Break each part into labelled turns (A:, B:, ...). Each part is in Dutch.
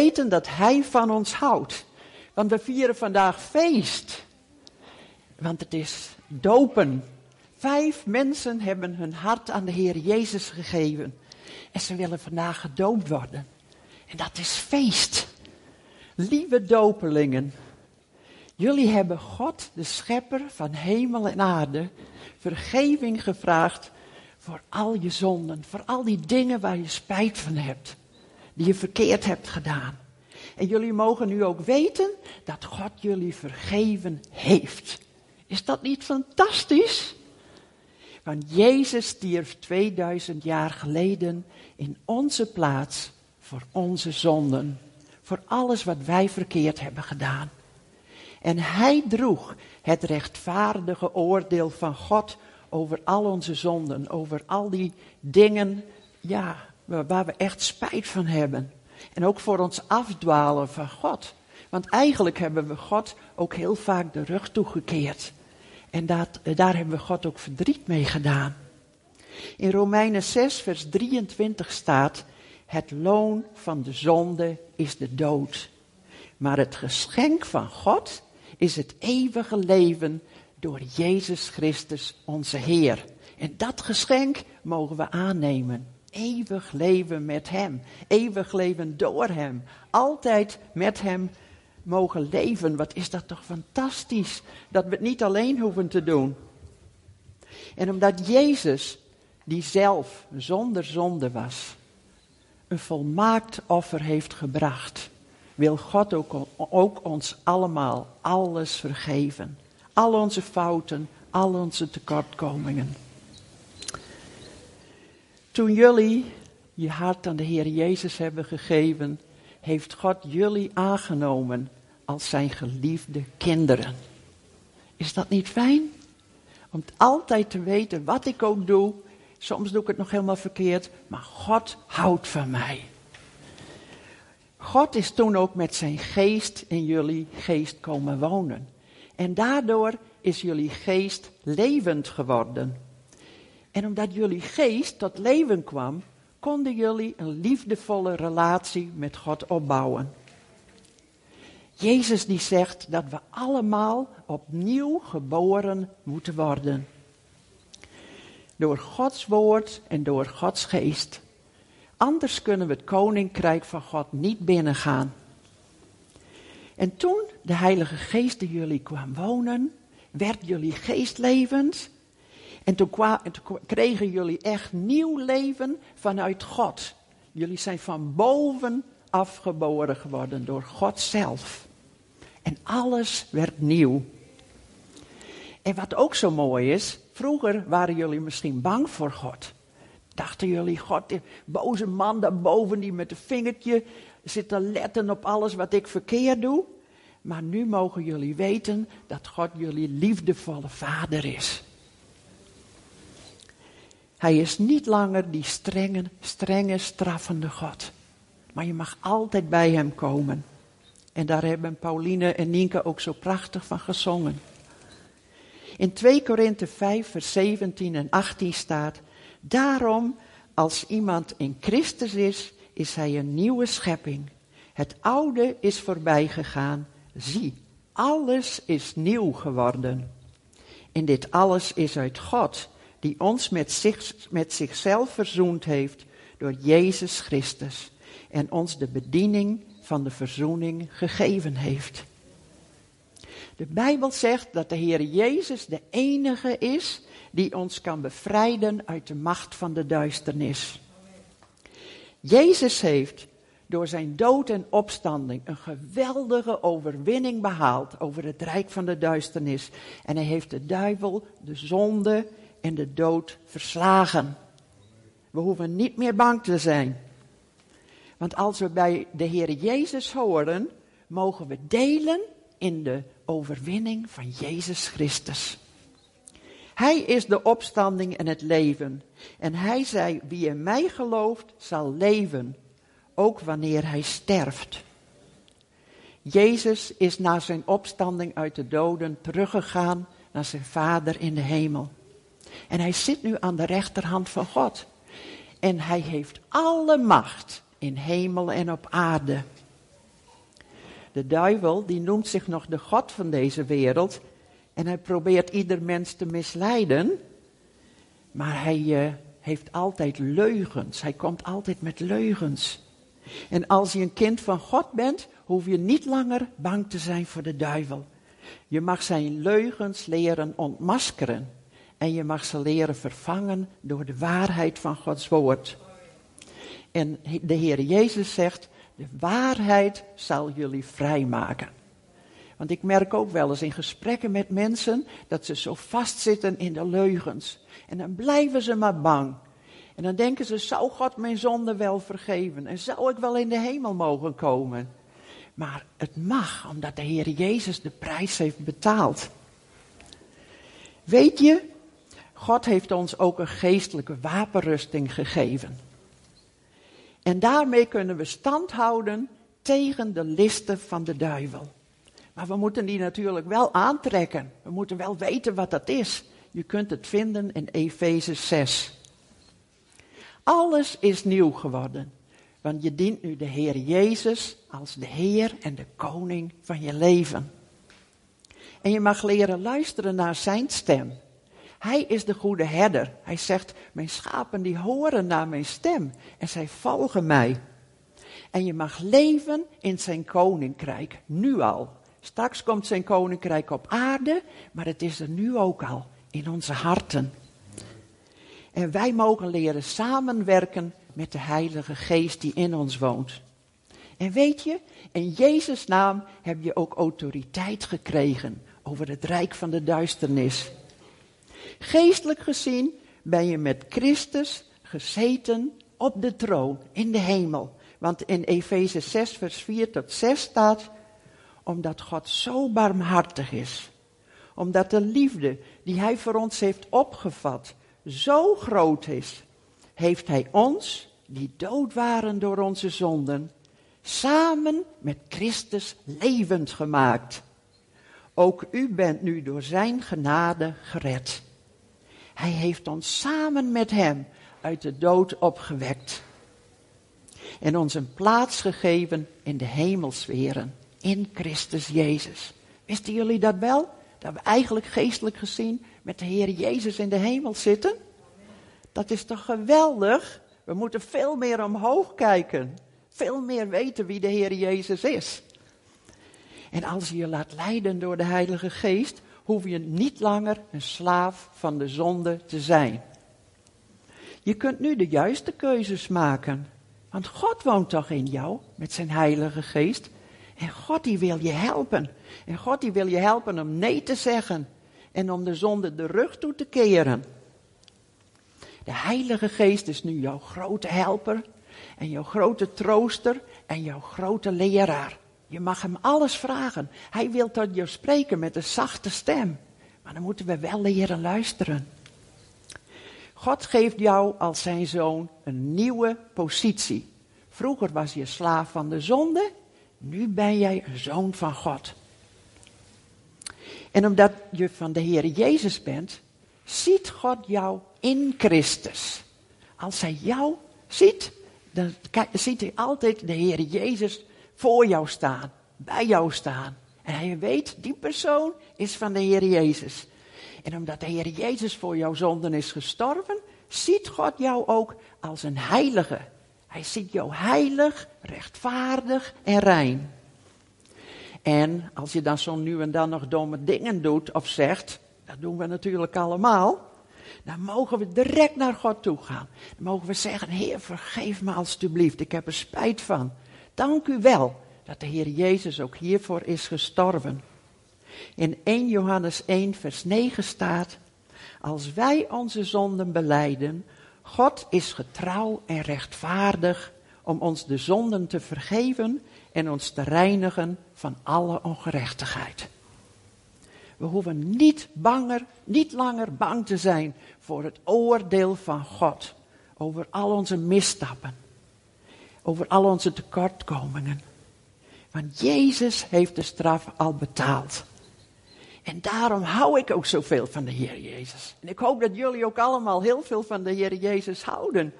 A: weten dat Hij van ons houdt. Want we vieren vandaag feest. Want het is dopen. Vijf mensen hebben hun hart aan de Heer Jezus gegeven. En ze willen vandaag gedoopt worden. En dat is feest. Lieve dopelingen, jullie hebben God, de schepper van hemel en aarde, vergeving gevraagd voor al je zonden, voor al die dingen waar je spijt van hebt, die je verkeerd hebt gedaan. En jullie mogen nu ook weten dat God jullie vergeven heeft. Is dat niet fantastisch? Want Jezus stierf 2000 jaar geleden in onze plaats voor onze zonden. Voor alles wat wij verkeerd hebben gedaan. En hij droeg het rechtvaardige oordeel van God over al onze zonden, over al die dingen, ja, waar we echt spijt van hebben. En ook voor ons afdwalen van God. Want eigenlijk hebben we God ook heel vaak de rug toegekeerd. En dat, daar hebben we God ook verdriet mee gedaan. In Romeinen 6, vers 23 staat: Het loon van de zonde is de dood. Maar het geschenk van God is het eeuwige leven door Jezus Christus, onze Heer. En dat geschenk mogen we aannemen. Eeuwig leven met Hem. Eeuwig leven door Hem. Altijd met Hem mogen leven. Wat is dat toch fantastisch. Dat we het niet alleen hoeven te doen. En omdat Jezus, die zelf zonder zonde was, een volmaakt offer heeft gebracht, wil God ook, ook ons allemaal alles vergeven. Al onze fouten, al onze tekortkomingen. Toen jullie je hart aan de Heer Jezus hebben gegeven, heeft God jullie aangenomen als zijn geliefde kinderen. Is dat niet fijn? Om altijd te weten wat ik ook doe. Soms doe ik het nog helemaal verkeerd, maar God houdt van mij. God is toen ook met zijn geest in jullie geest komen wonen. En daardoor is jullie geest levend geworden. En omdat jullie geest tot leven kwam, konden jullie een liefdevolle relatie met God opbouwen. Jezus die zegt dat we allemaal opnieuw geboren moeten worden. Door Gods woord en door Gods geest. Anders kunnen we het koninkrijk van God niet binnengaan. En toen de Heilige Geest in jullie kwam wonen, werd jullie geest levend. En toen, kregen jullie echt nieuw leven vanuit God. Jullie zijn van boven afgeboren geworden door God zelf. En alles werd nieuw. En wat ook zo mooi is, vroeger waren jullie misschien bang voor God. Dachten jullie, God, die boze man daarboven die met een vingertje zit te letten op alles wat ik verkeerd doe. Maar nu mogen jullie weten dat God jullie liefdevolle vader is. Hij is niet langer die strenge, strenge, straffende God. Maar je mag altijd bij hem komen. En daar hebben Pauline en Nienke ook zo prachtig van gezongen. In 2 Korinthe 5, vers 17 en 18 staat: Daarom, als iemand in Christus is, is hij een nieuwe schepping. Het oude is voorbij gegaan. Zie, alles is nieuw geworden. En dit alles is uit God, die ons met, zich, met zichzelf verzoend heeft door Jezus Christus en ons de bediening van de verzoening gegeven heeft. De Bijbel zegt dat de Heer Jezus de enige is die ons kan bevrijden uit de macht van de duisternis. Jezus heeft door zijn dood en opstanding een geweldige overwinning behaald over het rijk van de duisternis. En hij heeft de duivel, de zonde en de dood verslagen. We hoeven niet meer bang te zijn. Want als we bij de Heer Jezus horen, mogen we delen in de overwinning van Jezus Christus. Hij is de opstanding en het leven. En hij zei, wie in mij gelooft, zal leven, ook wanneer hij sterft. Jezus is na zijn opstanding uit de doden teruggegaan naar zijn Vader in de hemel. En hij zit nu aan de rechterhand van God. En hij heeft alle macht in hemel en op aarde. de duivel, die noemt zich nog de God van deze wereld. En hij probeert ieder mens te misleiden. Maar hij eh, heeft altijd leugens. Hij komt altijd met leugens. En als je een kind van God bent, hoef je niet langer bang te zijn voor de duivel. Je mag zijn leugens leren ontmaskeren. En je mag ze leren vervangen door de waarheid van Gods woord. En de Heer Jezus zegt, de waarheid zal jullie vrijmaken. Want ik merk ook wel eens in gesprekken met mensen dat ze zo vastzitten in de leugens. En dan blijven ze maar bang. En dan denken ze, zou God mijn zonde wel vergeven? En zou ik wel in de hemel mogen komen? Maar het mag, omdat de Heer Jezus de prijs heeft betaald. Weet je, God heeft ons ook een geestelijke wapenrusting gegeven. En daarmee kunnen we stand houden tegen de listen van de duivel. Maar we moeten die natuurlijk wel aantrekken. We moeten wel weten wat dat is. Je kunt het vinden in Efeze 6. Alles is nieuw geworden. Want je dient nu de Heer Jezus als de Heer en de Koning van je leven. En je mag leren luisteren naar Zijn stem. Hij is de goede herder. Hij zegt, mijn schapen die horen naar mijn stem en zij volgen mij. En je mag leven in zijn koninkrijk, nu al. Straks komt zijn koninkrijk op aarde, maar het is er nu ook al, in onze harten. En wij mogen leren samenwerken met de Heilige Geest die in ons woont. En weet je, in Jezus' naam heb je ook autoriteit gekregen over het rijk van de duisternis. Geestelijk gezien ben je met Christus gezeten op de troon in de hemel. Want in Efeze 6, vers 4 tot 6 staat, omdat God zo barmhartig is, omdat de liefde die Hij voor ons heeft opgevat zo groot is, heeft Hij ons, die dood waren door onze zonden, samen met Christus levend gemaakt. Ook u bent nu door Zijn genade gered. Hij heeft ons samen met Hem uit de dood opgewekt. En ons een plaats gegeven in de hemelsferen, in Christus Jezus. Wisten jullie dat wel? Dat we eigenlijk geestelijk gezien met de Heer Jezus in de hemel zitten? Dat is toch geweldig? We moeten veel meer omhoog kijken. Veel meer weten wie de Heer Jezus is. En als je je laat leiden door de Heilige Geest, hoef je niet langer een slaaf van de zonde te zijn. Je kunt nu de juiste keuzes maken. Want God woont toch in jou met zijn Heilige Geest. En God die wil je helpen. En God die wil je helpen om nee te zeggen. En om de zonde de rug toe te keren. De Heilige Geest is nu jouw grote helper. En jouw grote trooster. En jouw grote leraar. Je mag hem alles vragen. Hij wil tot je spreken met een zachte stem. Maar dan moeten we wel leren luisteren. God geeft jou als zijn zoon een nieuwe positie. Vroeger was je slaaf van de zonde, nu ben jij een zoon van God. En omdat je van de Heer Jezus bent, ziet God jou in Christus. Als hij jou ziet, dan ziet hij altijd de Heer Jezus voor jou staan, bij jou staan. En hij weet, die persoon is van de Heer Jezus. En omdat de Heer Jezus voor jouw zonden is gestorven, ziet God jou ook als een heilige. Hij ziet jou heilig, rechtvaardig en rein. En als je dan zo nu en dan nog domme dingen doet of zegt, dat doen we natuurlijk allemaal, dan mogen we direct naar God toe gaan. Dan mogen we zeggen, Heer, vergeef me alstublieft, ik heb er spijt van. Dank u wel dat de Heer Jezus ook hiervoor is gestorven. In 1 Johannes 1, vers 9 staat, als wij onze zonden beleiden, God is getrouw en rechtvaardig om ons de zonden te vergeven en ons te reinigen van alle ongerechtigheid. We hoeven niet banger, niet langer bang te zijn voor het oordeel van God over al onze misstappen over al onze tekortkomingen. Want Jezus heeft de straf al betaald. En daarom hou ik ook zoveel van de Heer Jezus. En ik hoop dat jullie ook allemaal heel veel van de Heer Jezus houden.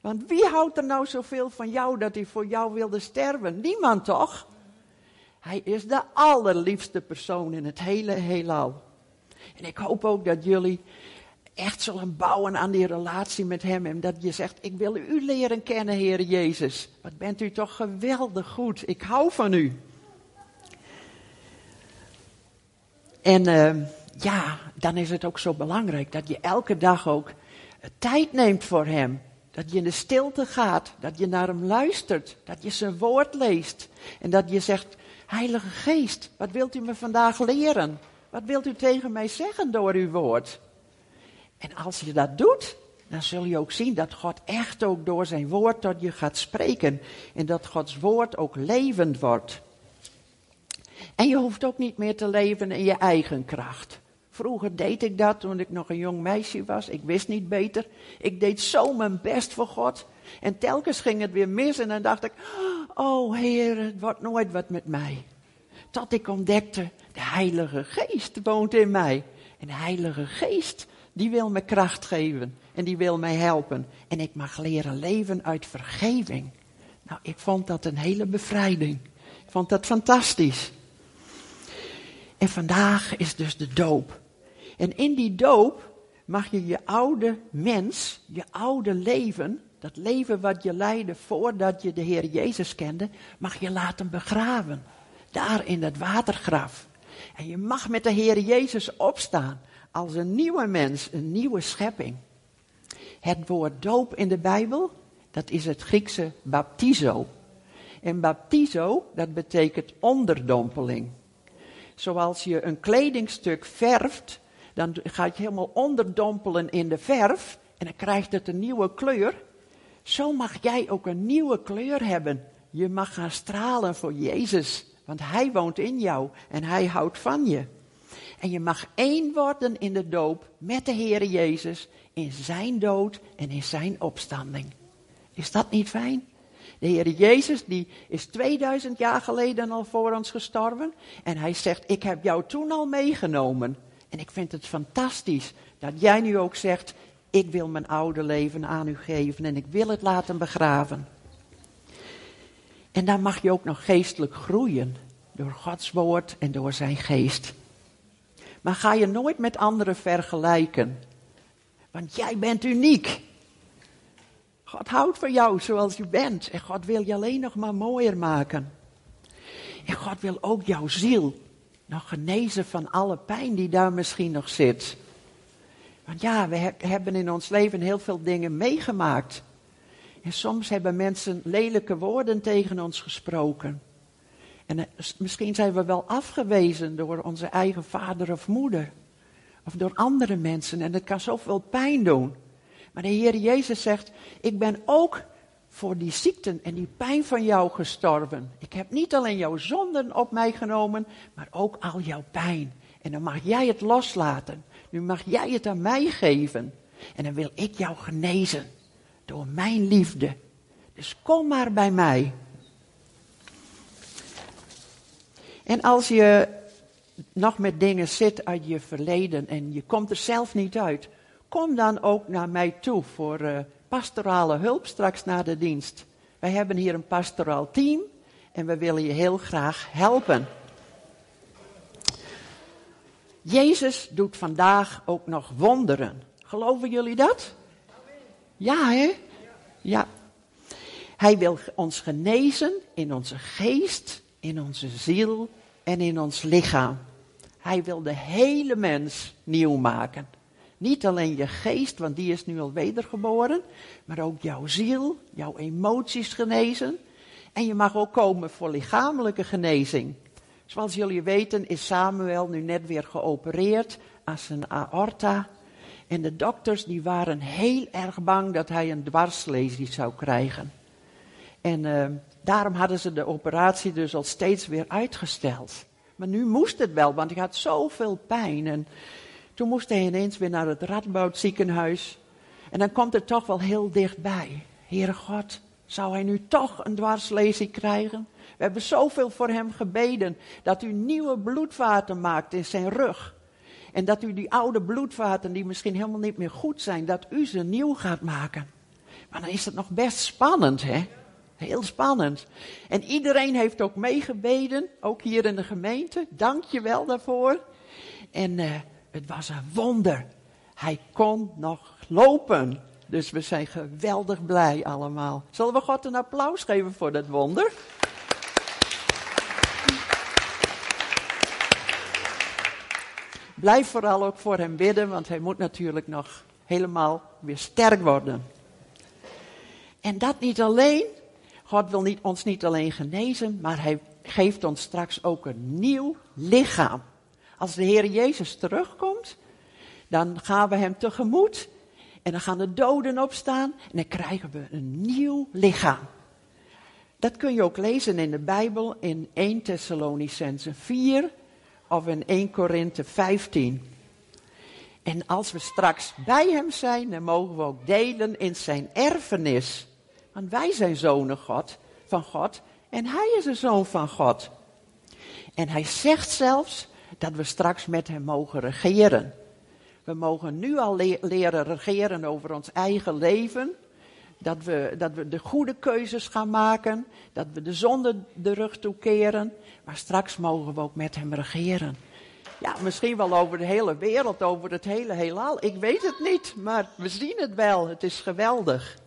A: Want wie houdt er nou zoveel van jou dat hij voor jou wilde sterven? Niemand toch? Hij is de allerliefste persoon in het hele heelal. En ik hoop ook dat jullie echt zullen bouwen aan die relatie met Hem. En dat je zegt, ik wil u leren kennen, Heer Jezus. Wat bent u toch geweldig goed. Ik hou van u. En uh, ja, dan is het ook zo belangrijk dat je elke dag ook tijd neemt voor Hem. Dat je in de stilte gaat, dat je naar Hem luistert, dat je Zijn woord leest. En dat je zegt, Heilige Geest, wat wilt u me vandaag leren? Wat wilt u tegen mij zeggen door uw woord? En als je dat doet, dan zul je ook zien dat God echt ook door zijn woord tot je gaat spreken. En dat Gods woord ook levend wordt. En je hoeft ook niet meer te leven in je eigen kracht. Vroeger deed ik dat toen ik nog een jong meisje was. Ik wist niet beter. Ik deed zo mijn best voor God. En telkens ging het weer mis en dan dacht ik, oh Heer, het wordt nooit wat met mij. Tot ik ontdekte, de Heilige Geest woont in mij. En de Heilige Geest, die wil me kracht geven en die wil mij helpen. En ik mag leren leven uit vergeving. Nou, ik vond dat een hele bevrijding. Ik vond dat fantastisch. En vandaag is dus de doop. En in die doop mag je je oude mens, je oude leven, dat leven wat je leidde voordat je de Heer Jezus kende, mag je laten begraven. Daar in dat watergraf. En je mag met de Heer Jezus opstaan als een nieuwe mens, een nieuwe schepping. Het woord doop in de Bijbel, dat is het Griekse baptizo. En baptizo, dat betekent onderdompeling. Zoals je een kledingstuk verft, dan ga je helemaal onderdompelen in de verf en dan krijgt het een nieuwe kleur. Zo mag jij ook een nieuwe kleur hebben. Je mag gaan stralen voor Jezus, want Hij woont in jou en Hij houdt van je. En je mag één worden in de doop met de Heer Jezus in Zijn dood en in Zijn opstanding. Is dat niet fijn? De Heer Jezus die is 2000 jaar geleden al voor ons gestorven en Hij zegt, ik heb jou toen al meegenomen. En ik vind het fantastisch dat jij nu ook zegt, ik wil mijn oude leven aan u geven en ik wil het laten begraven. En dan mag je ook nog geestelijk groeien door Gods woord en door zijn geest. Maar ga je nooit met anderen vergelijken. Want jij bent uniek. God houdt van jou zoals je bent. En God wil je alleen nog maar mooier maken. En God wil ook jouw ziel nog genezen van alle pijn die daar misschien nog zit. Want ja, we hebben in ons leven heel veel dingen meegemaakt. En soms hebben mensen lelijke woorden tegen ons gesproken. En eh, misschien zijn we wel afgewezen door onze eigen vader of moeder. Of door andere mensen. En dat kan zoveel pijn doen. Maar de Heer Jezus zegt, ik ben ook voor die ziekten en die pijn van jou gestorven. Ik heb niet alleen jouw zonden op mij genomen, maar ook al jouw pijn. En dan mag jij het loslaten. Nu mag jij het aan mij geven. En dan wil ik jou genezen. Door mijn liefde. Dus kom maar bij mij. En als je nog met dingen zit uit je verleden en je komt er zelf niet uit, kom dan ook naar mij toe voor uh, pastorale hulp straks na de dienst. Wij hebben hier een pastoraal team en we willen je heel graag helpen. Jezus doet vandaag ook nog wonderen. Geloven jullie dat? Ja, hè? Ja. Hij wil ons genezen in onze geest, in onze ziel en in ons lichaam. Hij wil de hele mens nieuw maken. Niet alleen je geest, want die is nu al wedergeboren, maar ook jouw ziel, jouw emoties genezen. En je mag ook komen voor lichamelijke genezing. Zoals jullie weten is Samuel nu net weer geopereerd aan zijn aorta. En de dokters die waren heel erg bang dat hij een dwarslesie zou krijgen. En uh, daarom hadden ze de operatie dus al steeds weer uitgesteld. Maar nu moest het wel, want hij had zoveel pijn. En toen moest hij ineens weer naar het Radboud ziekenhuis. En dan komt het toch wel heel dichtbij. Heere God, zou hij nu toch een dwarslesie krijgen? We hebben zoveel voor hem gebeden dat u nieuwe bloedvaten maakt in zijn rug. En dat u die oude bloedvaten die misschien helemaal niet meer goed zijn, dat u ze nieuw gaat maken. Maar dan is het nog best spannend, hè? Heel spannend. En iedereen heeft ook meegebeden, ook hier in de gemeente. Dank je wel daarvoor. En uh, het was een wonder. Hij kon nog lopen. Dus we zijn geweldig blij allemaal. Zullen we God een applaus geven voor dat wonder? Blijf vooral ook voor hem bidden, want hij moet natuurlijk nog helemaal weer sterk worden. En dat niet alleen. God wil niet, ons niet alleen genezen, maar hij geeft ons straks ook een nieuw lichaam. Als de Heer Jezus terugkomt, dan gaan we hem tegemoet en dan gaan de doden opstaan en dan krijgen we een nieuw lichaam. Dat kun je ook lezen in de Bijbel in 1 Thessalonicense 4 of in 1 Korinthe 15. En als we straks bij hem zijn, dan mogen we ook delen in zijn erfenis. Want wij zijn zonen God, van God en hij is een zoon van God. En hij zegt zelfs dat we straks met hem mogen regeren. We mogen nu al leren regeren over ons eigen leven. Dat we, dat we de goede keuzes gaan maken. Dat we de zonde de rug toekeren. Maar straks mogen we ook met hem regeren. Ja, misschien wel over de hele wereld, over het hele heelal. Ik weet het niet, maar we zien het wel. Het is geweldig.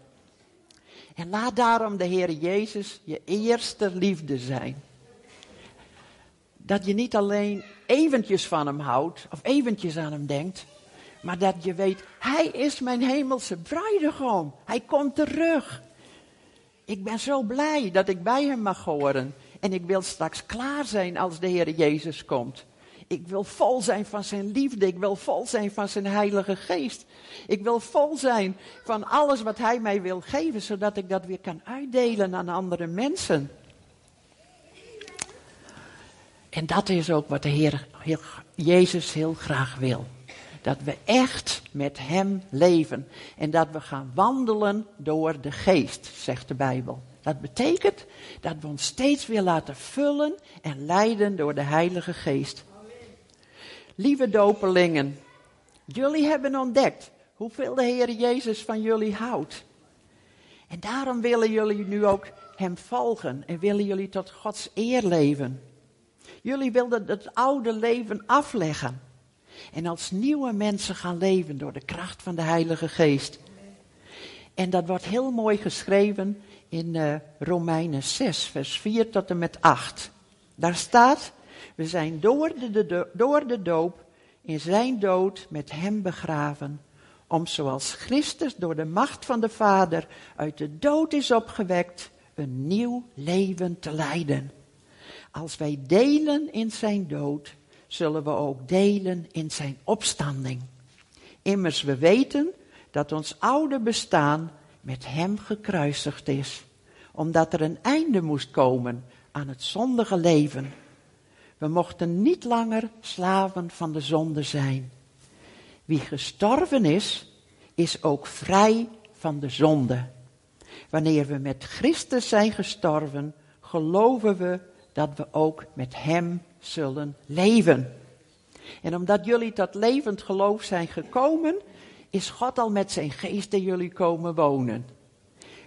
A: En laat daarom de Heer Jezus je eerste liefde zijn. Dat je niet alleen eventjes van hem houdt of eventjes aan hem denkt, maar dat je weet, hij is mijn hemelse bruidegom. Hij komt terug. Ik ben zo blij dat ik bij hem mag horen. En ik wil straks klaar zijn als de Heer Jezus komt. Ik wil vol zijn van zijn liefde. Ik wil vol zijn van zijn Heilige Geest. Ik wil vol zijn van alles wat Hij mij wil geven, zodat ik dat weer kan uitdelen aan andere mensen. En dat is ook wat de Heer Jezus heel graag wil. Dat we echt met Hem leven. En dat we gaan wandelen door de geest, zegt de Bijbel. Dat betekent dat we ons steeds weer laten vullen en leiden door de Heilige Geest. Lieve dopelingen, jullie hebben ontdekt hoeveel de Heer Jezus van jullie houdt. En daarom willen jullie nu ook Hem volgen en willen jullie tot Gods eer leven. Jullie wilden het oude leven afleggen en als nieuwe mensen gaan leven door de kracht van de Heilige Geest. En dat wordt heel mooi geschreven in uh, Romeinen 6, vers 4 tot en met 8. Daar staat, we zijn door de, door de doop in zijn dood met hem begraven, om zoals Christus door de macht van de Vader uit de dood is opgewekt, een nieuw leven te leiden. Als wij delen in zijn dood, zullen we ook delen in zijn opstanding. Immers we weten dat ons oude bestaan met hem gekruisigd is, omdat er een einde moest komen aan het zondige leven. We mochten niet langer slaven van de zonde zijn. Wie gestorven is, is ook vrij van de zonde. Wanneer we met Christus zijn gestorven, geloven we dat we ook met Hem zullen leven. En omdat jullie tot levend geloof zijn gekomen, is God al met zijn geest in jullie komen wonen.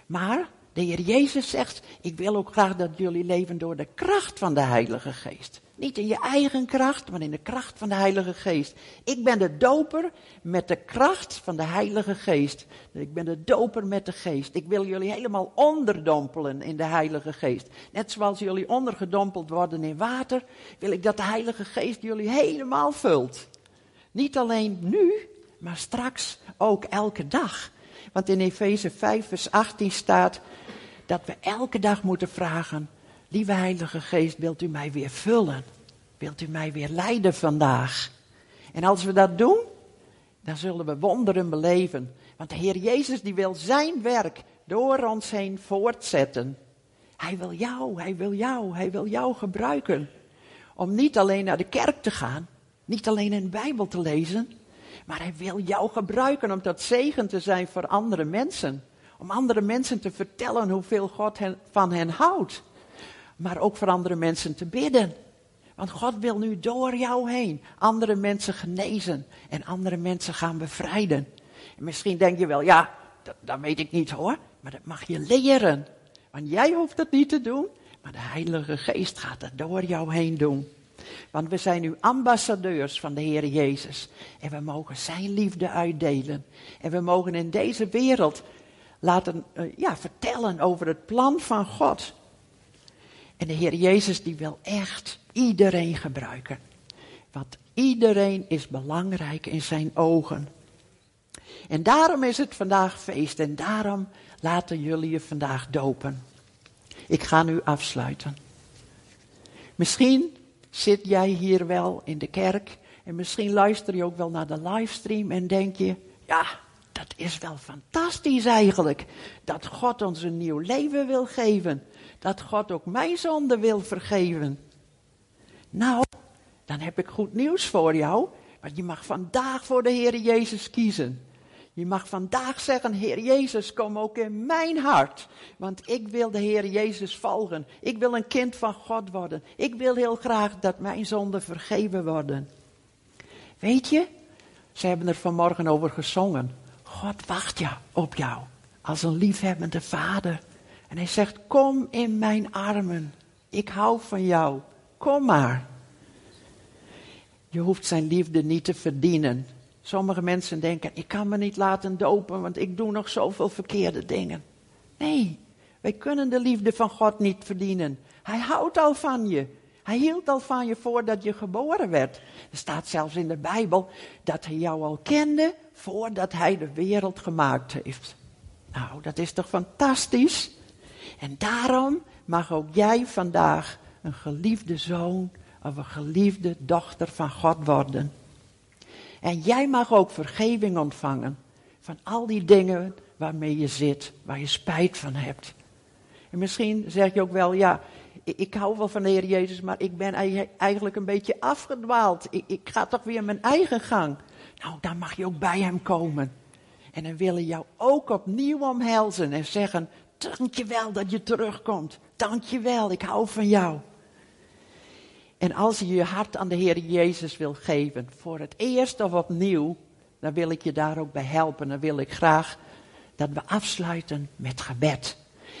A: Maar de Heer Jezus zegt, ik wil ook graag dat jullie leven door de kracht van de Heilige Geest. Niet in je eigen kracht, maar in de kracht van de Heilige Geest. Ik ben de doper met de kracht van de Heilige Geest. Ik ben de doper met de Geest. Ik wil jullie helemaal onderdompelen in de Heilige Geest. Net zoals jullie ondergedompeld worden in water, wil ik dat de Heilige Geest jullie helemaal vult. Niet alleen nu, maar straks ook elke dag. Want in Efeze 5, vers 18 staat dat we elke dag moeten vragen: Lieve Heilige Geest, wilt u mij weer vullen? Wilt u mij weer leiden vandaag? En als we dat doen, dan zullen we wonderen beleven. Want de Heer Jezus die wil zijn werk door ons heen voortzetten. Hij wil jou, hij wil jou, hij wil jou gebruiken. Om niet alleen naar de kerk te gaan, niet alleen een Bijbel te lezen, maar hij wil jou gebruiken om tot zegen te zijn voor andere mensen. Om andere mensen te vertellen hoeveel God hen, van hen houdt maar ook voor andere mensen te bidden. Want God wil nu door jou heen andere mensen genezen en andere mensen gaan bevrijden. En misschien denk je wel, ja, dat, dat weet ik niet hoor, maar dat mag je leren. Want jij hoeft het niet te doen, maar de Heilige Geest gaat het door jou heen doen. Want we zijn nu ambassadeurs van de Heer Jezus. En we mogen Zijn liefde uitdelen. En we mogen in deze wereld laten uh, ja, vertellen over het plan van God. En de Heer Jezus die wil echt iedereen gebruiken. Want iedereen is belangrijk in zijn ogen. En daarom is het vandaag feest en daarom laten jullie je vandaag dopen. Ik ga nu afsluiten. Misschien zit jij hier wel in de kerk en misschien luister je ook wel naar de livestream en denk je, ja, dat is wel fantastisch eigenlijk. Dat God ons een nieuw leven wil geven. Dat God ook mijn zonde wil vergeven. Nou, dan heb ik goed nieuws voor jou. Want je mag vandaag voor de Heer Jezus kiezen. Je mag vandaag zeggen, Heer Jezus, kom ook in mijn hart. Want ik wil de Heer Jezus volgen. Ik wil een kind van God worden. Ik wil heel graag dat mijn zonden vergeven worden. Weet je, ze hebben er vanmorgen over gezongen. God wacht ja op jou als een liefhebbende vader. En hij zegt, kom in mijn armen. Ik hou van jou. Kom maar. Je hoeft zijn liefde niet te verdienen. Sommige mensen denken, ik kan me niet laten dopen, want ik doe nog zoveel verkeerde dingen. Nee, wij kunnen de liefde van God niet verdienen. Hij houdt al van je. Hij hield al van je voordat je geboren werd. Er staat zelfs in de Bijbel dat hij jou al kende voordat hij de wereld gemaakt heeft. Nou, dat is toch fantastisch? En daarom mag ook jij vandaag een geliefde zoon of een geliefde dochter van God worden. En jij mag ook vergeving ontvangen van al die dingen waarmee je zit, waar je spijt van hebt. En misschien zeg je ook wel, ja, ik, hou wel van de Heer Jezus, maar ik ben eigenlijk een beetje afgedwaald. Ik, ik ga toch weer mijn eigen gang. Nou, dan mag je ook bij Hem komen. En dan willen jou ook opnieuw omhelzen en zeggen, dank je wel dat je terugkomt. Dank je wel, ik hou van jou. En als je je hart aan de Heer Jezus wil geven, voor het eerst of opnieuw, dan wil ik je daar ook bij helpen. Dan wil ik graag dat we afsluiten met gebed.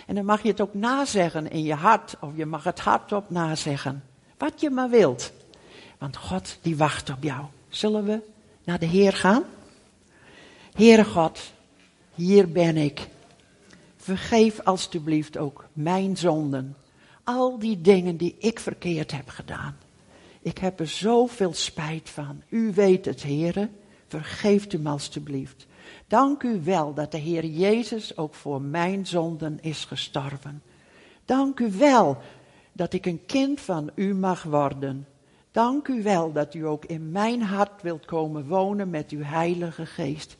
A: En dan mag je het ook nazeggen in je hart, of je mag het hardop nazeggen. Wat je maar wilt. Want God, die wacht op jou. Zullen we naar de Heer gaan? Heere God, hier ben ik. Vergeef alstublieft ook mijn zonden. Al die dingen die ik verkeerd heb gedaan. Ik heb er zoveel spijt van. U weet het, heren. Vergeeft u me alstublieft. Dank u wel dat de Heer Jezus ook voor mijn zonden is gestorven. Dank u wel dat ik een kind van u mag worden. Dank u wel dat u ook in mijn hart wilt komen wonen met uw Heilige Geest.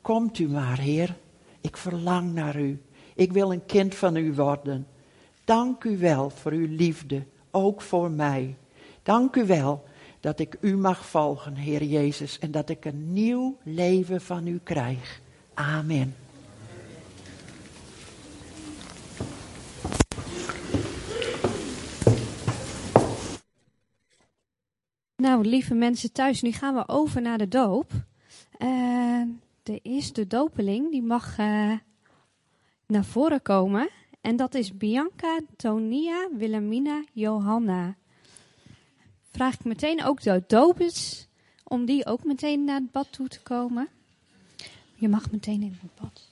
A: Komt u maar, Heer. Ik verlang naar u. Ik wil een kind van u worden. Dank u wel voor uw liefde, ook voor mij. Dank u wel dat ik u mag volgen, Heer Jezus, en dat ik een nieuw leven van u krijg. Amen.
B: Nou, lieve mensen thuis, nu gaan we over naar de doop. Uh, de eerste dopeling, die mag uh, naar voren komen. En dat is Bianca Tonia Wilhelmina Johanna. Vraag ik meteen ook de dopers om die ook meteen naar het bad toe te komen. Je mag meteen in het bad.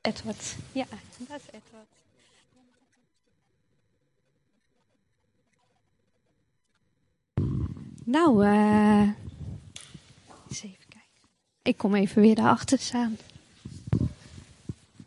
B: Edward. Ja, dat is Edward. Nou, uh, eens even kijken. Ik kom even weer daarachter staan.